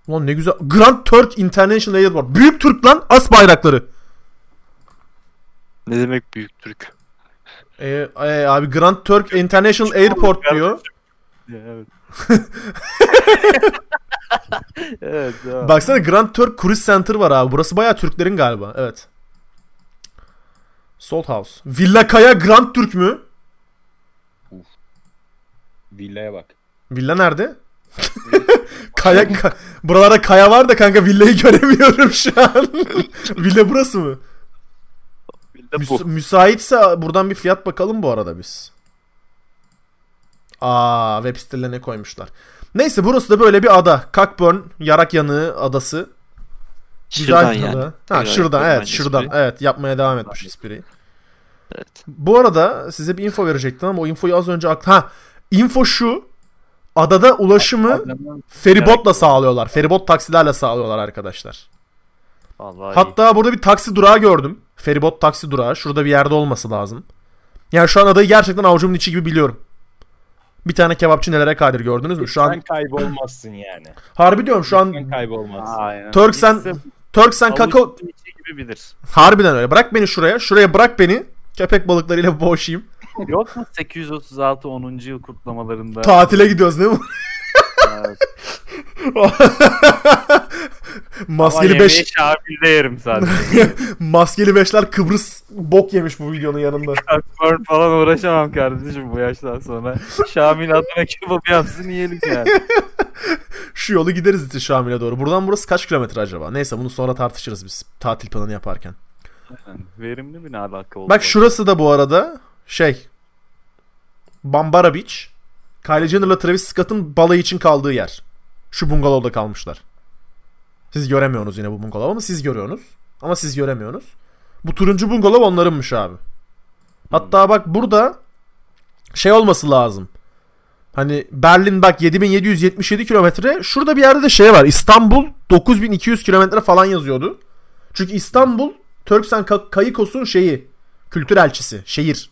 Ulan ne güzel. Grand Turk International Airport. Büyük Türk lan. As bayrakları. Ne demek büyük Türk? Ee, e, abi Grand Turk International Airport diyor. Evet. evet. devam. Baksana Grand Turk Cruise Center var abi. Burası bayağı Türklerin galiba. Evet. Salt House. Villa Kaya Grand Türk mü? Villaya bak. Villa nerede? kaya, ka- buralarda kaya var da kanka villayı göremiyorum şu an. Villa burası mı? De Müs- bu. müsaitse buradan bir fiyat bakalım bu arada biz. Aa web sitelerine koymuşlar. Neyse burası da böyle bir ada. Cockburn, Yarak Yanığı adası. Şırdan bir yani. Ha şuradan yapıyorum evet bence şuradan espriyi. evet yapmaya devam etmiş espriyi. Evet. Bu arada size bir info verecektim ama o infoyu az önce aklı... Ha info şu. Adada ulaşımı feribotla sağlıyorlar. Feribot taksilerle sağlıyorlar arkadaşlar. Vallahi iyi. Hatta burada bir taksi durağı gördüm. Feribot taksi durağı. Şurada bir yerde olması lazım. Yani şu an adayı gerçekten avucumun içi gibi biliyorum. Bir tane kebapçı nelere kadir gördünüz mü? Şu an kaybolmazsın yani. harbi diyorum şu an kaybolmazsın. Aynen. Turk sen İkisi Turk sen kakao gibi bilir. harbiden öyle. Bırak beni şuraya. Şuraya bırak beni. Köpek balıklarıyla boğuşayım. Yok mu 836 10. yıl kutlamalarında? Tatile gidiyoruz değil mi? Evet. Maskeli Ama 5 yemeği Şabil'de yerim sadece. Maskeli beşler Kıbrıs bok yemiş bu videonun yanında. Cockburn falan uğraşamam kardeşim bu yaştan sonra. Şamil adına kebap yapsın yiyelim yani. Şu yolu gideriz işte Şamil'e doğru. Buradan burası kaç kilometre acaba? Neyse bunu sonra tartışırız biz tatil planı yaparken. Verimli bir alaka oldu? Bak şurası da bu arada şey Bambara Beach. Kylie Jenner'la Travis Scott'ın balayı için kaldığı yer. Şu bungalovda kalmışlar. Siz göremiyorsunuz yine bu bungalov ama siz görüyorsunuz. Ama siz göremiyorsunuz. Bu turuncu bungalov onlarınmış abi. Hatta bak burada şey olması lazım. Hani Berlin bak 7777 kilometre. Şurada bir yerde de şey var. İstanbul 9200 kilometre falan yazıyordu. Çünkü İstanbul Turksen Ka- Kayıkos'un şeyi. Kültür elçisi. Şehir.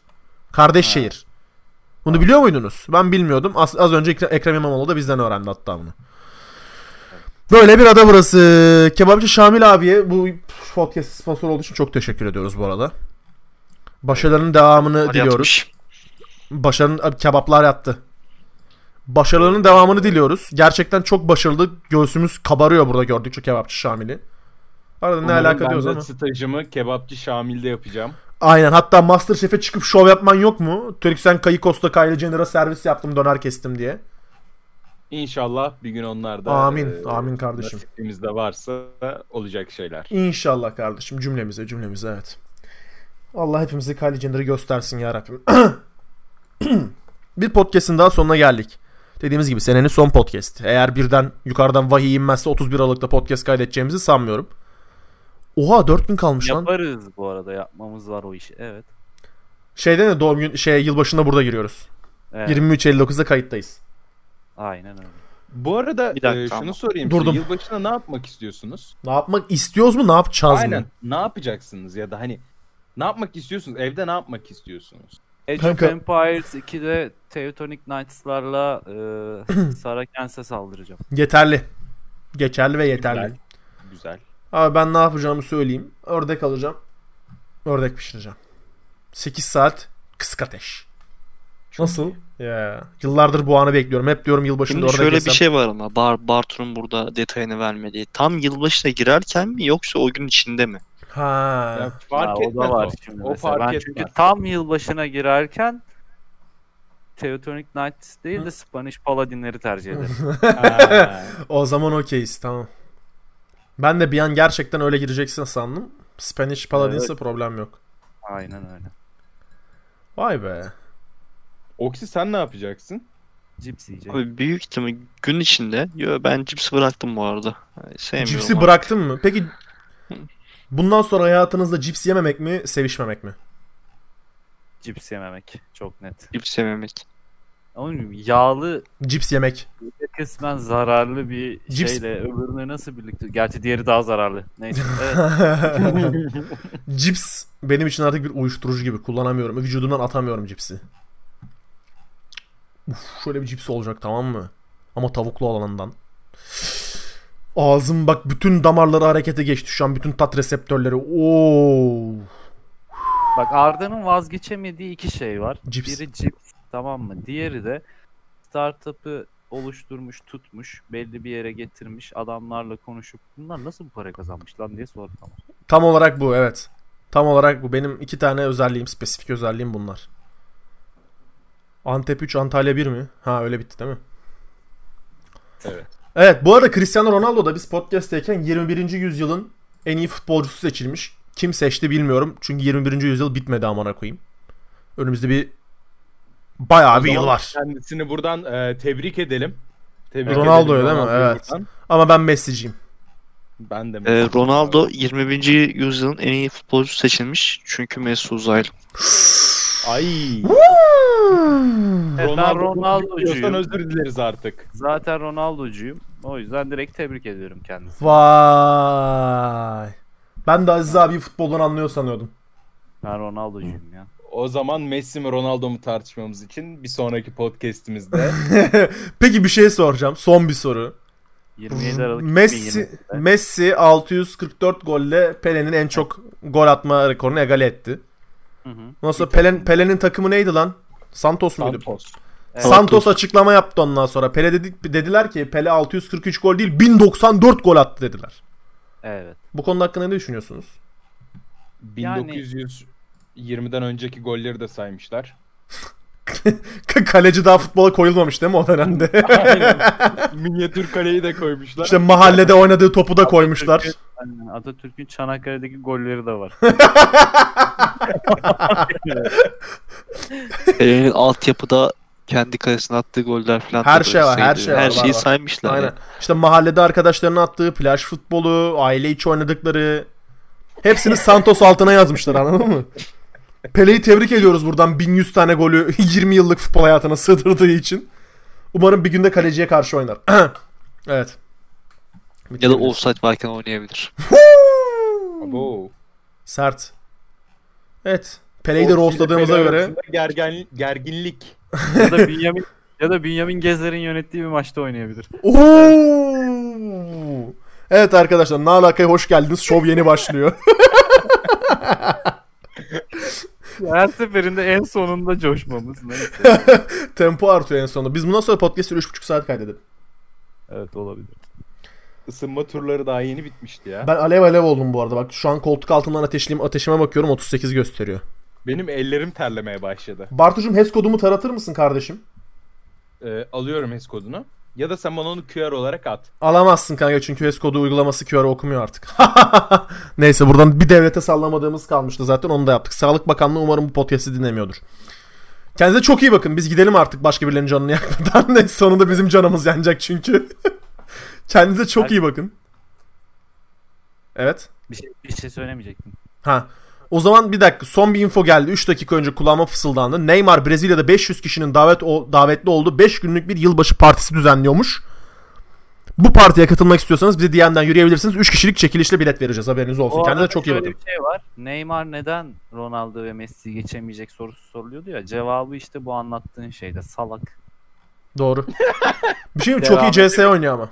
Kardeş şehir. Bunu biliyor muydunuz? Ben bilmiyordum. Az, az önce Ekre- Ekrem İmamoğlu da bizden öğrendi hatta bunu. Böyle bir ada burası. Kebapçı Şamil abiye bu podcast sponsor olduğu için çok teşekkür ediyoruz bu arada. Başarılarının devamını Hadi diliyoruz. yatmış. Başarının kebaplar yattı. Başarılarının devamını diliyoruz. Gerçekten çok başarılı. Göğsümüz kabarıyor burada gördükçe kebapçı Şamil'i. Arada ne Umarım alaka ben diyoruz ama. stajımı kebapçı Şamil'de yapacağım. Aynen hatta Masterchef'e çıkıp şov yapman yok mu? Türksen Kayıkos'ta Kylie Jenner'a servis yaptım döner kestim diye. İnşallah bir gün onlar da Amin, e, amin kardeşim. Nasibimizde varsa olacak şeyler. İnşallah kardeşim cümlemize cümlemize evet. Allah hepimize Kylie Jenner'ı göstersin ya Rabbim. bir podcast'in daha sonuna geldik. Dediğimiz gibi senenin son podcast. Eğer birden yukarıdan vahiy inmezse 31 Aralık'ta podcast kaydedeceğimizi sanmıyorum. Oha 4 gün kalmış lan. Yaparız bu arada yapmamız var o işi. Evet. Şeyde ne doğum gün şey yılbaşında burada giriyoruz. evet. 23.59'da kayıttayız. Aynen öyle. Bu arada Bir dakika e, şunu ama. sorayım Durdum. size. Yılbaşında ne yapmak istiyorsunuz? Ne yapmak istiyoruz mu ne yapacağız Aynen. mı? Ne yapacaksınız ya da hani ne yapmak istiyorsunuz? Evde ne yapmak istiyorsunuz? Age Kanka- of Empires 2'de Teutonic Knights'larla e, Sarakens'e saldıracağım. Yeterli. Geçerli ve yeterli. Güzel. Güzel. Abi ben ne yapacağımı söyleyeyim. Ördek alacağım. Ördek pişireceğim. 8 saat kısık ateş. Nasıl? Ya. Yıllardır bu anı bekliyorum. Hep diyorum yılbaşında Şimdi ördek şöyle yesem. bir şey var ama Bar Bartu'nun burada detayını vermediği. Tam yılbaşına girerken mi yoksa o gün içinde mi? Ha. Ya fark Ha, etmez o da var o. şimdi O mesela. fark ben etmez. çünkü tam yılbaşına girerken Teutonic Knights değil de Spanish Paladinleri tercih ederim. O zaman okeyiz tamam. Ben de bir an gerçekten öyle gireceksin sandım. Spanish Paladins'e problem yok. Aynen öyle. Vay be. Oksi sen ne yapacaksın? Cips yiyecek. Abi büyük ihtimal gün içinde. Yo ben cipsi bıraktım bu arada. Yani sevmiyorum Cipsi artık. bıraktın mı? Peki bundan sonra hayatınızda cips yememek mi, sevişmemek mi? Cips yememek. Çok net. Cips yememek. Ama yağlı Cips yemek. Kısmen zararlı bir Cips- şeyle öbürüne nasıl birlikte? Gerçi diğeri daha zararlı. Neyse. Evet. cips benim için artık bir uyuşturucu gibi kullanamıyorum. Vücudumdan atamıyorum cipsi. Uf, şöyle bir cips olacak tamam mı? Ama tavuklu olanından. Ağzım bak bütün damarları harekete geçti şu an. Bütün tat reseptörleri. Oo. Bak Arda'nın vazgeçemediği iki şey var. Cips. Biri cips tamam mı? Diğeri de startup'ı oluşturmuş, tutmuş, belli bir yere getirmiş, adamlarla konuşup bunlar nasıl bu para kazanmış lan diye sordu ama. Tam olarak bu evet. Tam olarak bu. Benim iki tane özelliğim, spesifik özelliğim bunlar. Antep 3, Antalya 1 mi? Ha öyle bitti değil mi? Evet. Evet bu arada Cristiano Ronaldo da biz podcast'teyken 21. yüzyılın en iyi futbolcusu seçilmiş. Kim seçti bilmiyorum. Çünkü 21. yüzyıl bitmedi amına koyayım. Önümüzde bir bayağı O bir yıl var. Kendisini buradan e, tebrik edelim. Tebrik Ronaldo'yu edelim değil mi? Evet. buradan. Ama ben Messi'ciyim. Ben de Ee, mesela- Ronaldo 21. yüzyılın en iyi futbolcusu seçilmiş. Çünkü Messi uzaylı. Ay. Ben Ronaldo Ronaldo'cuyum. özür dileriz artık. Zaten Ronaldo'cuyum. O yüzden direkt tebrik ediyorum kendisini. Vay. Ben de Aziz abi futboldan anlıyor sanıyordum. Ben Ronaldo'cuyum ya. O zaman Messi mi Ronaldo mu tartışmamız için bir sonraki podcast'imizde Peki bir şey soracağım. Son bir soru. 27 Aralık Messi 2020'de. Messi 644 golle Pele'nin en çok gol atma rekorunu egale etti. Hı hı. Ondan sonra Pele, Pele'nin takımı neydi lan? Santos muydu? Santos. Evet. Santos açıklama yaptı ondan sonra. Pele dedi, dediler ki Pele 643 gol değil 1094 gol attı dediler. Evet. Bu konu hakkında ne düşünüyorsunuz? 1920'den önceki golleri de saymışlar. Kaleci daha futbola koyulmamış değil mi o dönemde? Aynen. Minyatür kaleyi de koymuşlar. işte mahallede oynadığı topu da koymuşlar. Atatürk'ün Çanakkale'deki golleri de var. Pele'nin altyapıda kendi kalesine attığı goller falan. Her şey var, her şey var, Her var, şeyi var. saymışlar. Aynen. ya. İşte mahallede arkadaşlarının attığı plaj futbolu, aile içi oynadıkları hepsini Santos altına yazmışlar anladın mı? Pele'yi tebrik ediyoruz buradan 1100 tane golü 20 yıllık futbol hayatına sığdırdığı için. Umarım bir günde kaleciye karşı oynar. evet. Ya da offside varken oynayabilir. Abo. Sert. Evet. Pele'yi de roastladığımıza göre Gergen, gerginlik. ya da Bünyamin ya da Bünyamin Gezer'in yönettiği bir maçta oynayabilir. Oo! Evet arkadaşlar, Ne Alaka'ya hoş geldiniz. Şov yeni başlıyor. Her seferinde en sonunda coşmamız neyse. Tempo artıyor en sonunda. Biz bundan sonra podcast'ı 3,5 saat kaydedelim. Evet olabilir. Isınma turları daha yeni bitmişti ya. Ben alev alev oldum bu arada. Bak şu an koltuk altından ateşliyim. Ateşime bakıyorum 38 gösteriyor. Benim ellerim terlemeye başladı. Bartucuğum HES kodumu taratır mısın kardeşim? Ee, alıyorum HES kodunu. Ya da sen bana onu QR olarak at. Alamazsın kanka çünkü HES kodu uygulaması QR okumuyor artık. Neyse buradan bir devlete sallamadığımız kalmıştı zaten onu da yaptık. Sağlık Bakanlığı umarım bu podcast'i dinlemiyordur. Kendinize çok iyi bakın. Biz gidelim artık başka birilerinin canını yakmadan. Neyse sonunda bizim canımız yanacak çünkü. Kendinize çok iyi bakın. Evet. Bir şey, bir şey söylemeyecektim. Ha. O zaman bir dakika son bir info geldi. 3 dakika önce kulağıma fısıldandı. Neymar Brezilya'da 500 kişinin davet o, davetli olduğu 5 günlük bir yılbaşı partisi düzenliyormuş. Bu partiye katılmak istiyorsanız bize DM'den yürüyebilirsiniz. 3 kişilik çekilişle bilet vereceğiz. Haberiniz olsun. Bu Kendinize çok iyi bakın. bir şey var. Neymar neden Ronaldo ve Messi'yi geçemeyecek sorusu soruluyordu ya. Cevabı işte bu anlattığın şeyde. Salak. Doğru. bir şey mi? Çok iyi CS oynuyor ama.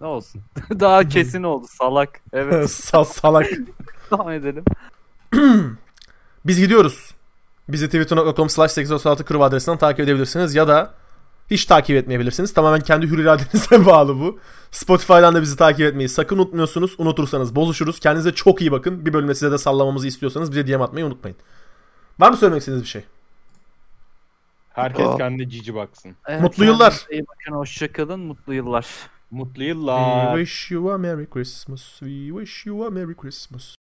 Ne olsun. Daha kesin oldu. Salak. Evet. Sa- salak. Devam edelim. Biz gidiyoruz. Bizi twitter.com slash 836 kırıv adresinden takip edebilirsiniz ya da hiç takip etmeyebilirsiniz. Tamamen kendi hür iradenize bağlı bu. Spotify'dan da bizi takip etmeyi sakın unutmuyorsunuz. Unutursanız bozuşuruz. Kendinize çok iyi bakın. Bir bölümde size de sallamamızı istiyorsanız bize DM atmayı unutmayın. Var mı söylemek istediğiniz bir şey? Herkes Aa. kendine cici baksın. Evet, Mutlu yıllar. iyi bakın. Hoşçakalın. Mutlu yıllar. Mutlu We yıllar. wish you a Merry Christmas. We wish you a Merry Christmas.